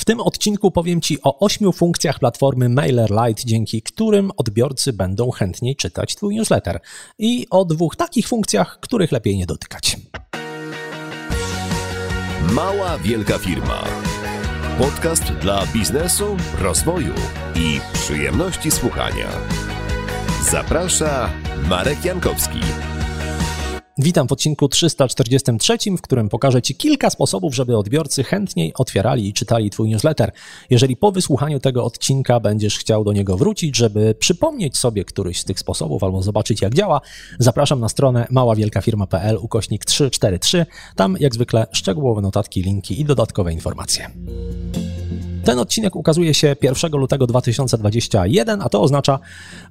W tym odcinku powiem Ci o ośmiu funkcjach platformy MailerLite, dzięki którym odbiorcy będą chętniej czytać Twój newsletter i o dwóch takich funkcjach, których lepiej nie dotykać. Mała Wielka Firma. Podcast dla biznesu, rozwoju i przyjemności słuchania. Zaprasza Marek Jankowski. Witam w odcinku 343, w którym pokażę Ci kilka sposobów, żeby odbiorcy chętniej otwierali i czytali Twój newsletter. Jeżeli po wysłuchaniu tego odcinka będziesz chciał do niego wrócić, żeby przypomnieć sobie któryś z tych sposobów albo zobaczyć jak działa, zapraszam na stronę maławielkafirma.pl ukośnik 343. Tam jak zwykle szczegółowe notatki, linki i dodatkowe informacje. Ten odcinek ukazuje się 1 lutego 2021, a to oznacza,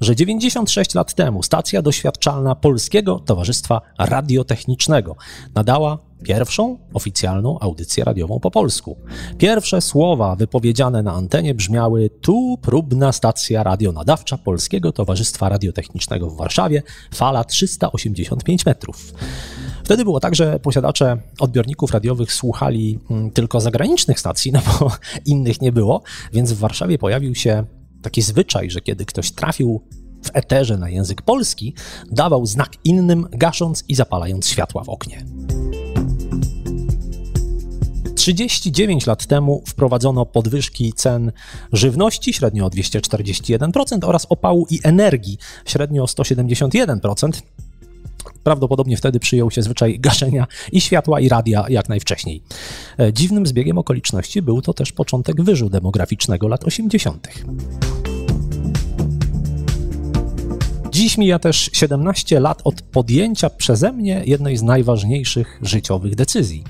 że 96 lat temu stacja doświadczalna Polskiego Towarzystwa Radiotechnicznego nadała pierwszą oficjalną audycję radiową po polsku. Pierwsze słowa wypowiedziane na antenie brzmiały: Tu próbna stacja radionadawcza Polskiego Towarzystwa Radiotechnicznego w Warszawie, fala 385 metrów. Wtedy było tak, że posiadacze odbiorników radiowych słuchali mm, tylko zagranicznych stacji, no bo innych nie było, więc w Warszawie pojawił się taki zwyczaj, że kiedy ktoś trafił w eterze na język polski, dawał znak innym, gasząc i zapalając światła w oknie. 39 lat temu wprowadzono podwyżki cen żywności średnio o 241% oraz opału i energii średnio o 171%. Prawdopodobnie wtedy przyjął się zwyczaj gaszenia i światła, i radia jak najwcześniej. E, dziwnym zbiegiem okoliczności był to też początek wyżu demograficznego lat 80. Dziś mija też 17 lat od podjęcia przeze mnie jednej z najważniejszych życiowych decyzji.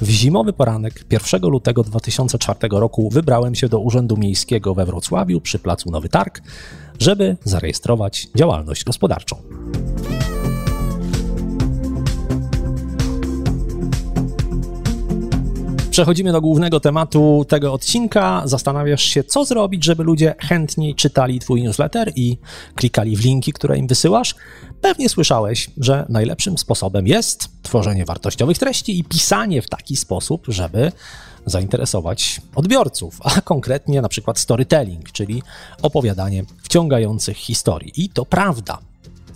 W zimowy poranek 1 lutego 2004 roku wybrałem się do Urzędu Miejskiego we Wrocławiu przy placu Nowy Targ, żeby zarejestrować działalność gospodarczą. Przechodzimy do głównego tematu tego odcinka. Zastanawiasz się, co zrobić, żeby ludzie chętniej czytali Twój newsletter i klikali w linki, które im wysyłasz. Pewnie słyszałeś, że najlepszym sposobem jest tworzenie wartościowych treści i pisanie w taki sposób, żeby zainteresować odbiorców, a konkretnie na przykład storytelling, czyli opowiadanie wciągających historii. I to prawda.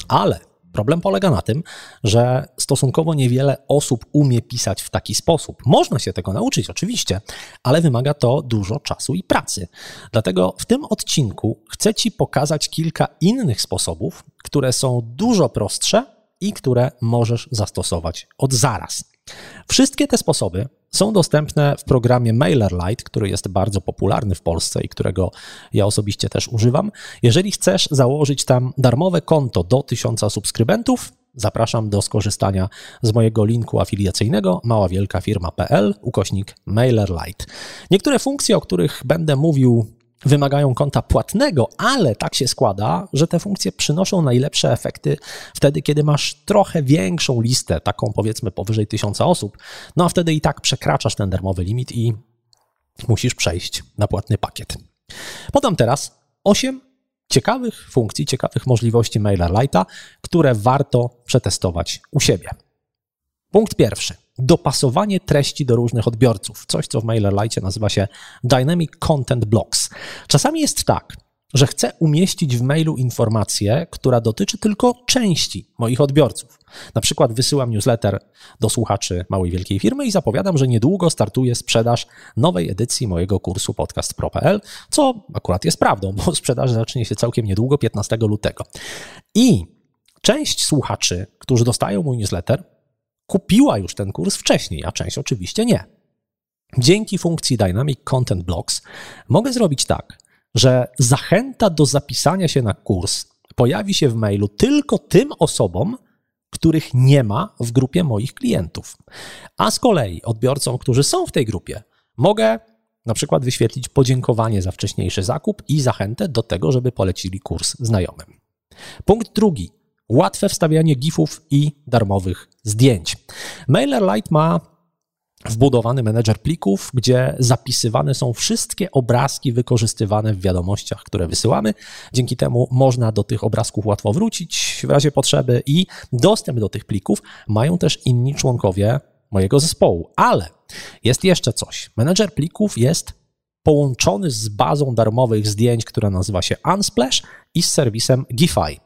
Ale Problem polega na tym, że stosunkowo niewiele osób umie pisać w taki sposób. Można się tego nauczyć, oczywiście, ale wymaga to dużo czasu i pracy. Dlatego w tym odcinku chcę Ci pokazać kilka innych sposobów, które są dużo prostsze i które możesz zastosować od zaraz. Wszystkie te sposoby są dostępne w programie MailerLite, który jest bardzo popularny w Polsce i którego ja osobiście też używam. Jeżeli chcesz założyć tam darmowe konto do 1000 subskrybentów, zapraszam do skorzystania z mojego linku afiliacyjnego maławielkafirma.pl ukośnik MailerLite. Niektóre funkcje, o których będę mówił wymagają konta płatnego, ale tak się składa, że te funkcje przynoszą najlepsze efekty wtedy, kiedy masz trochę większą listę, taką powiedzmy powyżej tysiąca osób, no a wtedy i tak przekraczasz ten darmowy limit i musisz przejść na płatny pakiet. Podam teraz 8 ciekawych funkcji, ciekawych możliwości MailerLite'a, które warto przetestować u siebie. Punkt pierwszy dopasowanie treści do różnych odbiorców. Coś, co w MailerLite nazywa się Dynamic Content Blocks. Czasami jest tak, że chcę umieścić w mailu informację, która dotyczy tylko części moich odbiorców. Na przykład wysyłam newsletter do słuchaczy małej wielkiej firmy i zapowiadam, że niedługo startuje sprzedaż nowej edycji mojego kursu podcast.pro.pl, co akurat jest prawdą, bo sprzedaż zacznie się całkiem niedługo, 15 lutego. I część słuchaczy, którzy dostają mój newsletter, kupiła już ten kurs wcześniej, a część oczywiście nie. Dzięki funkcji Dynamic Content Blocks mogę zrobić tak, że zachęta do zapisania się na kurs pojawi się w mailu tylko tym osobom, których nie ma w grupie moich klientów. A z kolei odbiorcom, którzy są w tej grupie, mogę na przykład wyświetlić podziękowanie za wcześniejszy zakup i zachętę do tego, żeby polecili kurs znajomym. Punkt drugi łatwe wstawianie gifów i darmowych zdjęć. MailerLite ma wbudowany menedżer plików, gdzie zapisywane są wszystkie obrazki wykorzystywane w wiadomościach, które wysyłamy. Dzięki temu można do tych obrazków łatwo wrócić w razie potrzeby i dostęp do tych plików mają też inni członkowie mojego zespołu. Ale jest jeszcze coś. Menedżer plików jest połączony z bazą darmowych zdjęć, która nazywa się Unsplash i z serwisem Gify.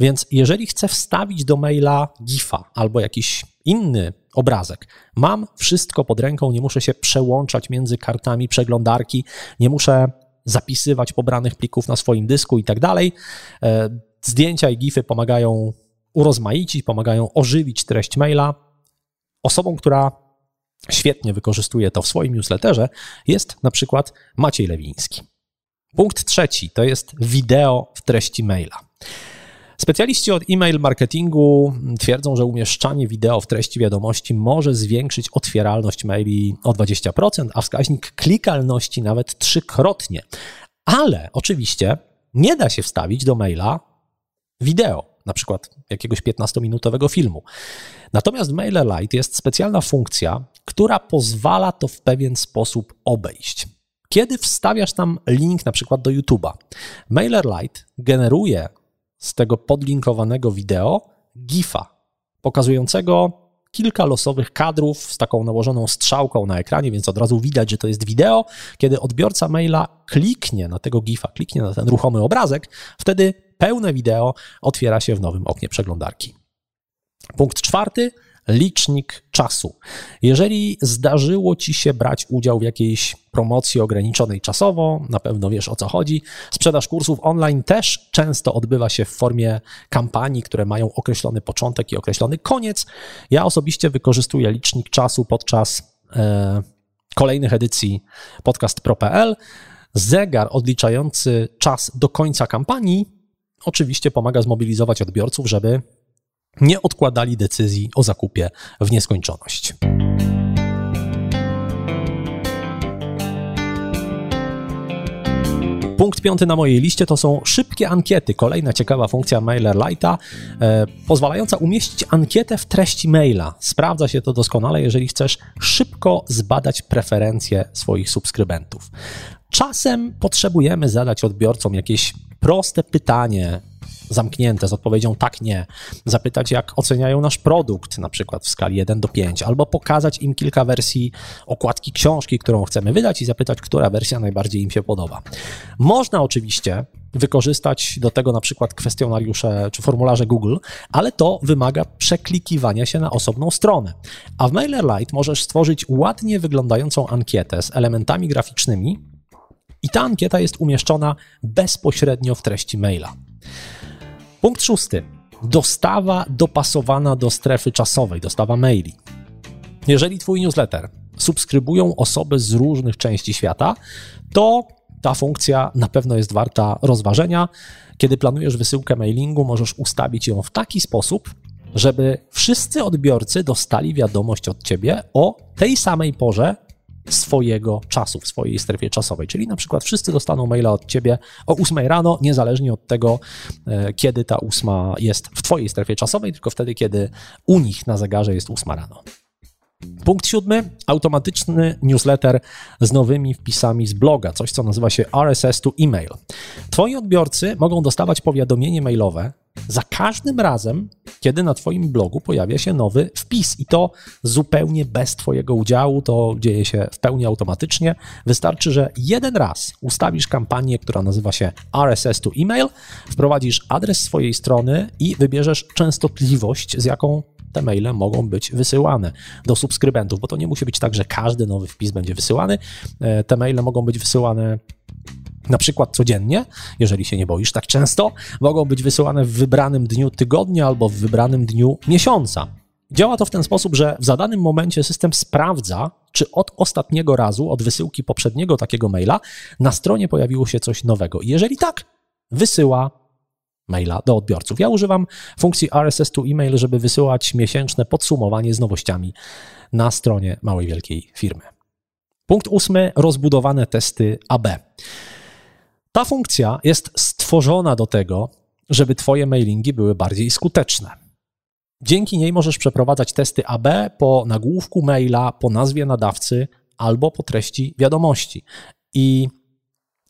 Więc jeżeli chcę wstawić do maila GIFa albo jakiś inny obrazek, mam wszystko pod ręką, nie muszę się przełączać między kartami przeglądarki, nie muszę zapisywać pobranych plików na swoim dysku i tak dalej. E, zdjęcia i GIFy pomagają urozmaicić, pomagają ożywić treść maila. Osobą, która świetnie wykorzystuje to w swoim newsletterze, jest na przykład Maciej Lewiński. Punkt trzeci to jest wideo w treści maila. Specjaliści od e-mail marketingu twierdzą, że umieszczanie wideo w treści wiadomości może zwiększyć otwieralność maili o 20%, a wskaźnik klikalności nawet trzykrotnie. Ale oczywiście nie da się wstawić do maila wideo, na przykład jakiegoś 15-minutowego filmu. Natomiast w MailerLite jest specjalna funkcja, która pozwala to w pewien sposób obejść. Kiedy wstawiasz tam link na przykład do YouTube'a, MailerLite generuje z tego podlinkowanego wideo GIFa pokazującego kilka losowych kadrów z taką nałożoną strzałką na ekranie, więc od razu widać, że to jest wideo. Kiedy odbiorca maila kliknie na tego GIFa, kliknie na ten ruchomy obrazek, wtedy pełne wideo otwiera się w nowym oknie przeglądarki. Punkt czwarty licznik czasu. Jeżeli zdarzyło Ci się brać udział w jakiejś promocji ograniczonej czasowo, na pewno wiesz o co chodzi. Sprzedaż kursów online też często odbywa się w formie kampanii, które mają określony początek i określony koniec. Ja osobiście wykorzystuję licznik czasu podczas e, kolejnych edycji podcast.pro.pl. Zegar odliczający czas do końca kampanii oczywiście pomaga zmobilizować odbiorców, żeby nie odkładali decyzji o zakupie w nieskończoność. Punkt piąty na mojej liście to są szybkie ankiety. Kolejna ciekawa funkcja MailerLite'a, e, pozwalająca umieścić ankietę w treści maila. Sprawdza się to doskonale, jeżeli chcesz szybko zbadać preferencje swoich subskrybentów. Czasem potrzebujemy zadać odbiorcom jakieś proste pytanie, zamknięte z odpowiedzią tak, nie. Zapytać, jak oceniają nasz produkt, na przykład w skali 1 do 5, albo pokazać im kilka wersji okładki książki, którą chcemy wydać i zapytać, która wersja najbardziej im się podoba. Można oczywiście wykorzystać do tego na przykład kwestionariusze czy formularze Google, ale to wymaga przeklikiwania się na osobną stronę. A w MailerLite możesz stworzyć ładnie wyglądającą ankietę z elementami graficznymi i ta ankieta jest umieszczona bezpośrednio w treści maila. Punkt szósty. Dostawa dopasowana do strefy czasowej, dostawa maili. Jeżeli Twój newsletter subskrybują osoby z różnych części świata, to ta funkcja na pewno jest warta rozważenia. Kiedy planujesz wysyłkę mailingu, możesz ustawić ją w taki sposób, żeby wszyscy odbiorcy dostali wiadomość od Ciebie o tej samej porze swojego czasu, w swojej strefie czasowej. Czyli na przykład wszyscy dostaną maila od ciebie o 8 rano, niezależnie od tego, e, kiedy ta 8 jest w twojej strefie czasowej, tylko wtedy, kiedy u nich na zegarze jest 8 rano. Punkt siódmy, automatyczny newsletter z nowymi wpisami z bloga, coś co nazywa się RSS to email. Twoi odbiorcy mogą dostawać powiadomienie mailowe za każdym razem, kiedy na Twoim blogu pojawia się nowy wpis i to zupełnie bez Twojego udziału, to dzieje się w pełni automatycznie. Wystarczy, że jeden raz ustawisz kampanię, która nazywa się RSS to email, wprowadzisz adres swojej strony i wybierzesz częstotliwość, z jaką te maile mogą być wysyłane do subskrybentów, bo to nie musi być tak, że każdy nowy wpis będzie wysyłany. E, te maile mogą być wysyłane na przykład codziennie, jeżeli się nie boisz tak często, mogą być wysyłane w wybranym dniu tygodnia albo w wybranym dniu miesiąca. Działa to w ten sposób, że w zadanym momencie system sprawdza, czy od ostatniego razu, od wysyłki poprzedniego takiego maila, na stronie pojawiło się coś nowego. jeżeli tak, wysyła maila do odbiorców. Ja używam funkcji RSS to email, żeby wysyłać miesięczne podsumowanie z nowościami na stronie małej wielkiej firmy. Punkt ósmy rozbudowane testy AB. Ta funkcja jest stworzona do tego, żeby Twoje mailingi były bardziej skuteczne. Dzięki niej możesz przeprowadzać testy AB po nagłówku maila, po nazwie nadawcy albo po treści wiadomości. I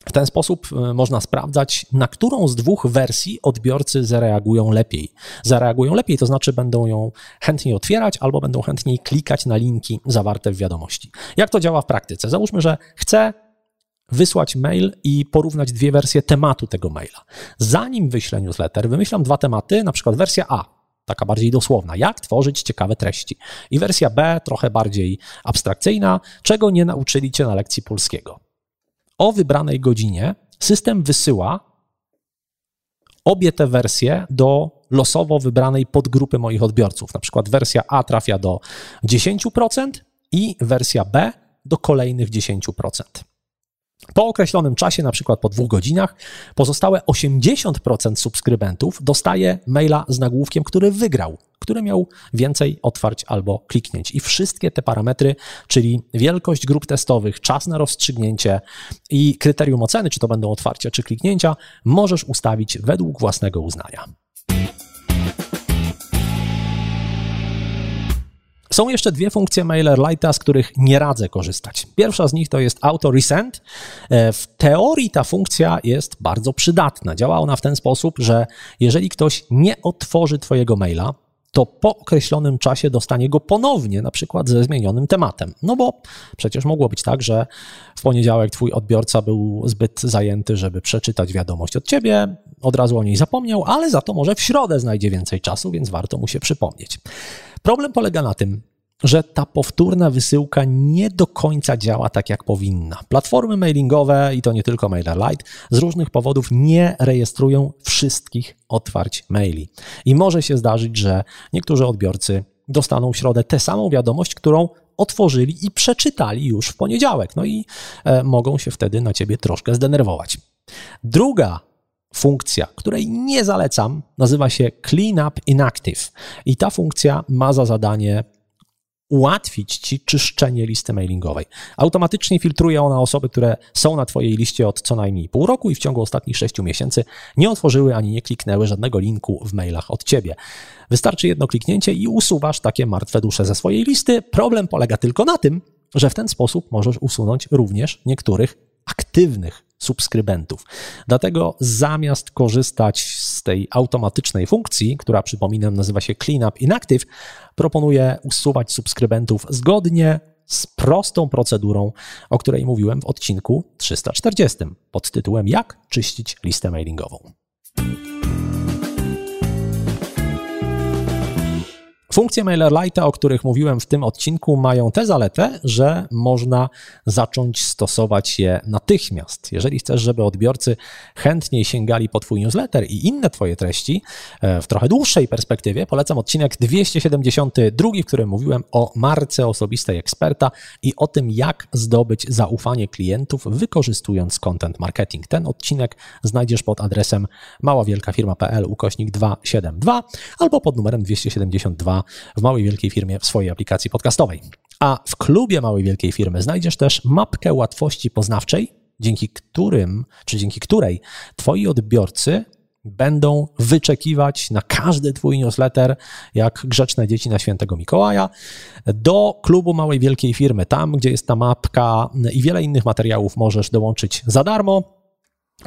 w ten sposób e, można sprawdzać, na którą z dwóch wersji odbiorcy zareagują lepiej. Zareagują lepiej, to znaczy będą ją chętniej otwierać albo będą chętniej klikać na linki zawarte w wiadomości. Jak to działa w praktyce? Załóżmy, że chcę wysłać mail i porównać dwie wersje tematu tego maila. Zanim wyślę newsletter, wymyślam dwa tematy, na przykład wersja A, taka bardziej dosłowna, jak tworzyć ciekawe treści. I wersja B, trochę bardziej abstrakcyjna, czego nie nauczyli cię na lekcji polskiego. O wybranej godzinie system wysyła obie te wersje do losowo wybranej podgrupy moich odbiorców. Na przykład wersja A trafia do 10% i wersja B do kolejnych 10%. Po określonym czasie, na przykład po dwóch godzinach, pozostałe 80% subskrybentów dostaje maila z nagłówkiem, który wygrał, który miał więcej otwarć albo kliknięć. I wszystkie te parametry, czyli wielkość grup testowych, czas na rozstrzygnięcie i kryterium oceny, czy to będą otwarcia, czy kliknięcia, możesz ustawić według własnego uznania. Są jeszcze dwie funkcje MailerLite'a, z których nie radzę korzystać. Pierwsza z nich to jest Auto Resend. E, w teorii ta funkcja jest bardzo przydatna. Działa ona w ten sposób, że jeżeli ktoś nie otworzy Twojego maila, to po określonym czasie dostanie go ponownie, na przykład ze zmienionym tematem. No bo przecież mogło być tak, że w poniedziałek twój odbiorca był zbyt zajęty, żeby przeczytać wiadomość od ciebie, od razu o niej zapomniał, ale za to może w środę znajdzie więcej czasu, więc warto mu się przypomnieć. Problem polega na tym, że ta powtórna wysyłka nie do końca działa tak, jak powinna. Platformy mailingowe, i to nie tylko MailerLite, z różnych powodów nie rejestrują wszystkich otwarć maili. I może się zdarzyć, że niektórzy odbiorcy dostaną w środę tę samą wiadomość, którą otworzyli i przeczytali już w poniedziałek. No i e, mogą się wtedy na ciebie troszkę zdenerwować. Druga funkcja, której nie zalecam, nazywa się Cleanup Inactive. I ta funkcja ma za zadanie ułatwić ci czyszczenie listy mailingowej. Automatycznie filtruje ona osoby, które są na Twojej liście od co najmniej pół roku i w ciągu ostatnich sześciu miesięcy nie otworzyły ani nie kliknęły żadnego linku w mailach od Ciebie. Wystarczy jedno kliknięcie i usuwasz takie martwe dusze ze swojej listy. Problem polega tylko na tym, że w ten sposób możesz usunąć również niektórych aktywnych subskrybentów. Dlatego zamiast korzystać z tej automatycznej funkcji, która przypominam nazywa się Cleanup Inactive, proponuję usuwać subskrybentów zgodnie z prostą procedurą, o której mówiłem w odcinku 340 pod tytułem Jak czyścić listę mailingową. Funkcje MailerLite'a, o których mówiłem w tym odcinku, mają tę zaletę, że można zacząć stosować je natychmiast. Jeżeli chcesz, żeby odbiorcy chętniej sięgali po Twój newsletter i inne Twoje treści e, w trochę dłuższej perspektywie, polecam odcinek 272, w którym mówiłem o marce osobistej eksperta i o tym, jak zdobyć zaufanie klientów, wykorzystując content marketing. Ten odcinek znajdziesz pod adresem maławielkafirma.pl ukośnik 272 albo pod numerem 272 w małej wielkiej firmie w swojej aplikacji podcastowej. A w klubie małej wielkiej firmy znajdziesz też mapkę łatwości poznawczej, dzięki którym, czy dzięki której twoi odbiorcy będą wyczekiwać na każdy Twój newsletter, jak grzeczne dzieci na świętego Mikołaja, do klubu Małej Wielkiej Firmy. Tam, gdzie jest ta mapka i wiele innych materiałów możesz dołączyć za darmo.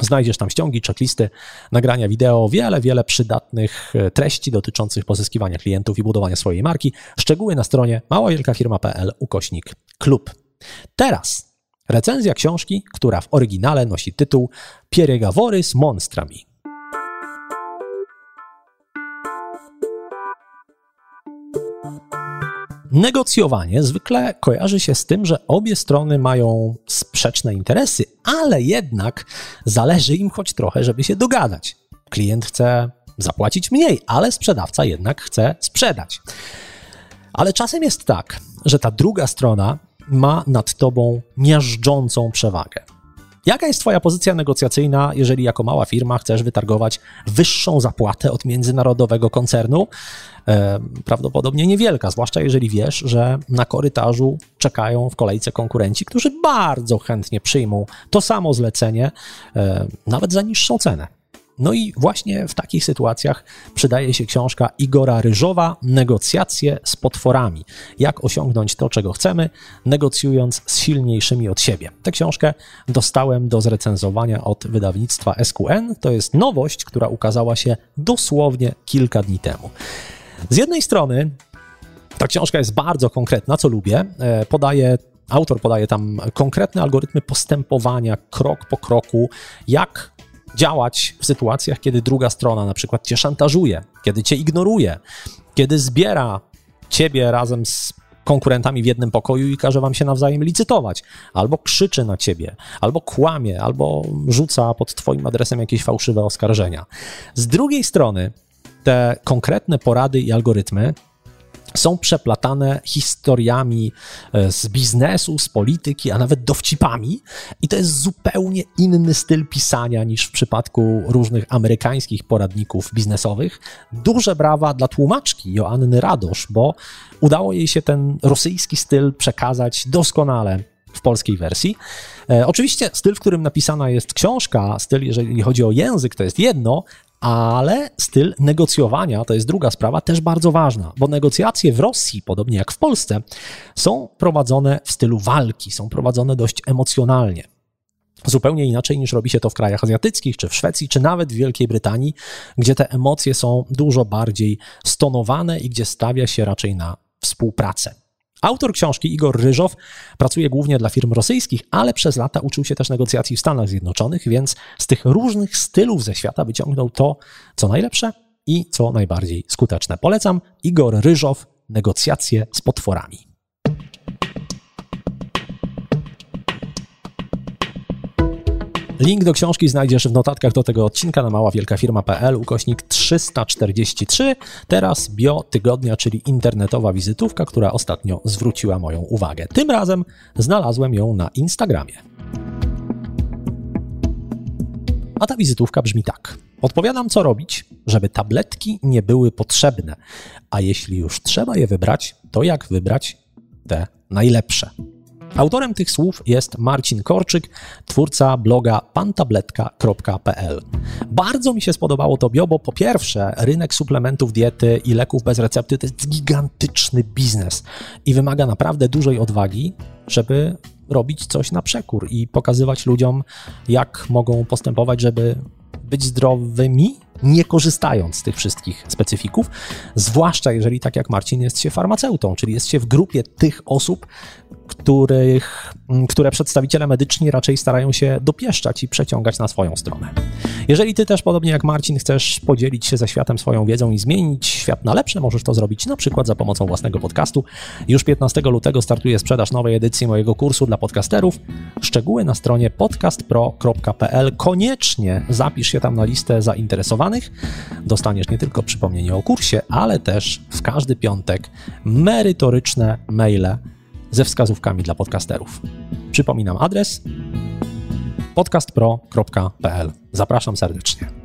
Znajdziesz tam ściągi, checklisty, nagrania wideo, wiele, wiele przydatnych e, treści dotyczących pozyskiwania klientów i budowania swojej marki. Szczegóły na stronie maławielkafirma.pl ukośnik klub. Teraz recenzja książki, która w oryginale nosi tytuł Pieregavory z monstrami. Negocjowanie zwykle kojarzy się z tym, że obie strony mają sprzeczne interesy, ale jednak zależy im choć trochę, żeby się dogadać. Klient chce zapłacić mniej, ale sprzedawca jednak chce sprzedać. Ale czasem jest tak, że ta druga strona ma nad tobą miażdżącą przewagę. Jaka jest Twoja pozycja negocjacyjna, jeżeli jako mała firma chcesz wytargować wyższą zapłatę od międzynarodowego koncernu? E, prawdopodobnie niewielka, zwłaszcza jeżeli wiesz, że na korytarzu czekają w kolejce konkurenci, którzy bardzo chętnie przyjmą to samo zlecenie, e, nawet za niższą cenę. No i właśnie w takich sytuacjach przydaje się książka Igora Ryżowa Negocjacje z potworami. Jak osiągnąć to, czego chcemy, negocjując z silniejszymi od siebie. Tę książkę dostałem do zrecenzowania od wydawnictwa SQN. To jest nowość, która ukazała się dosłownie kilka dni temu. Z jednej strony ta książka jest bardzo konkretna, co lubię. E, podaje Autor podaje tam konkretne algorytmy postępowania, krok po kroku, jak działać w sytuacjach, kiedy druga strona na przykład cię szantażuje, kiedy cię ignoruje, kiedy zbiera ciebie razem z konkurentami w jednym pokoju i każe wam się nawzajem licytować, albo krzyczy na ciebie, albo kłamie, albo rzuca pod twoim adresem jakieś fałszywe oskarżenia. Z drugiej strony, te konkretne porady i algorytmy są przeplatane historiami e, z biznesu, z polityki, a nawet dowcipami. I to jest zupełnie inny styl pisania niż w przypadku różnych amerykańskich poradników biznesowych. Duże brawa dla tłumaczki Joanny Radosz, bo udało jej się ten rosyjski styl przekazać doskonale w polskiej wersji. E, oczywiście styl, w którym napisana jest książka, styl, jeżeli chodzi o język, to jest jedno, ale styl negocjowania to jest druga sprawa, też bardzo ważna, bo negocjacje w Rosji, podobnie jak w Polsce, są prowadzone w stylu walki, są prowadzone dość emocjonalnie. Zupełnie inaczej niż robi się to w krajach azjatyckich, czy w Szwecji, czy nawet w Wielkiej Brytanii, gdzie te emocje są dużo bardziej stonowane i gdzie stawia się raczej na współpracę. Autor książki Igor Ryżow pracuje głównie dla firm rosyjskich, ale przez lata uczył się też negocjacji w Stanach Zjednoczonych, więc z tych różnych stylów ze świata wyciągnął to, co najlepsze i co najbardziej skuteczne. Polecam Igor Ryżow, negocjacje z potworami. Link do książki znajdziesz w notatkach do tego odcinka na maławielkafirma.pl ukośnik 343. Teraz bio tygodnia, czyli internetowa wizytówka, która ostatnio zwróciła moją uwagę. Tym razem znalazłem ją na Instagramie. A ta wizytówka brzmi tak. Odpowiadam, co robić, żeby tabletki nie były potrzebne, a jeśli już trzeba je wybrać, to jak wybrać te najlepsze. Autorem tych słów jest Marcin Korczyk, twórca bloga pantabletka.pl. Bardzo mi się spodobało to bio, bo po pierwsze, rynek suplementów diety i leków bez recepty to jest gigantyczny biznes i wymaga naprawdę dużej odwagi, żeby robić coś na przekór i pokazywać ludziom, jak mogą postępować, żeby być zdrowymi, nie korzystając z tych wszystkich specyfików, zwłaszcza jeżeli, tak jak Marcin, jest się farmaceutą, czyli jest się w grupie tych osób, których, mm, które przedstawiciele medyczni raczej starają się dopieszczać i przeciągać na swoją stronę. Jeżeli ty też, podobnie jak Marcin, chcesz podzielić się ze światem swoją wiedzą i zmienić świat na lepsze, możesz to zrobić na przykład za pomocą własnego podcastu. Już 15 lutego startuje sprzedaż nowej edycji mojego kursu dla podcasterów. Szczegóły na stronie podcastpro.pl. Koniecznie zapisz się tam na listę zainteresowanych. Dostaniesz nie tylko przypomnienie o kursie, ale też w każdy piątek merytoryczne maile ze wskazówkami dla podcasterów. Przypominam adres podcastpro.pl. Zapraszam serdecznie.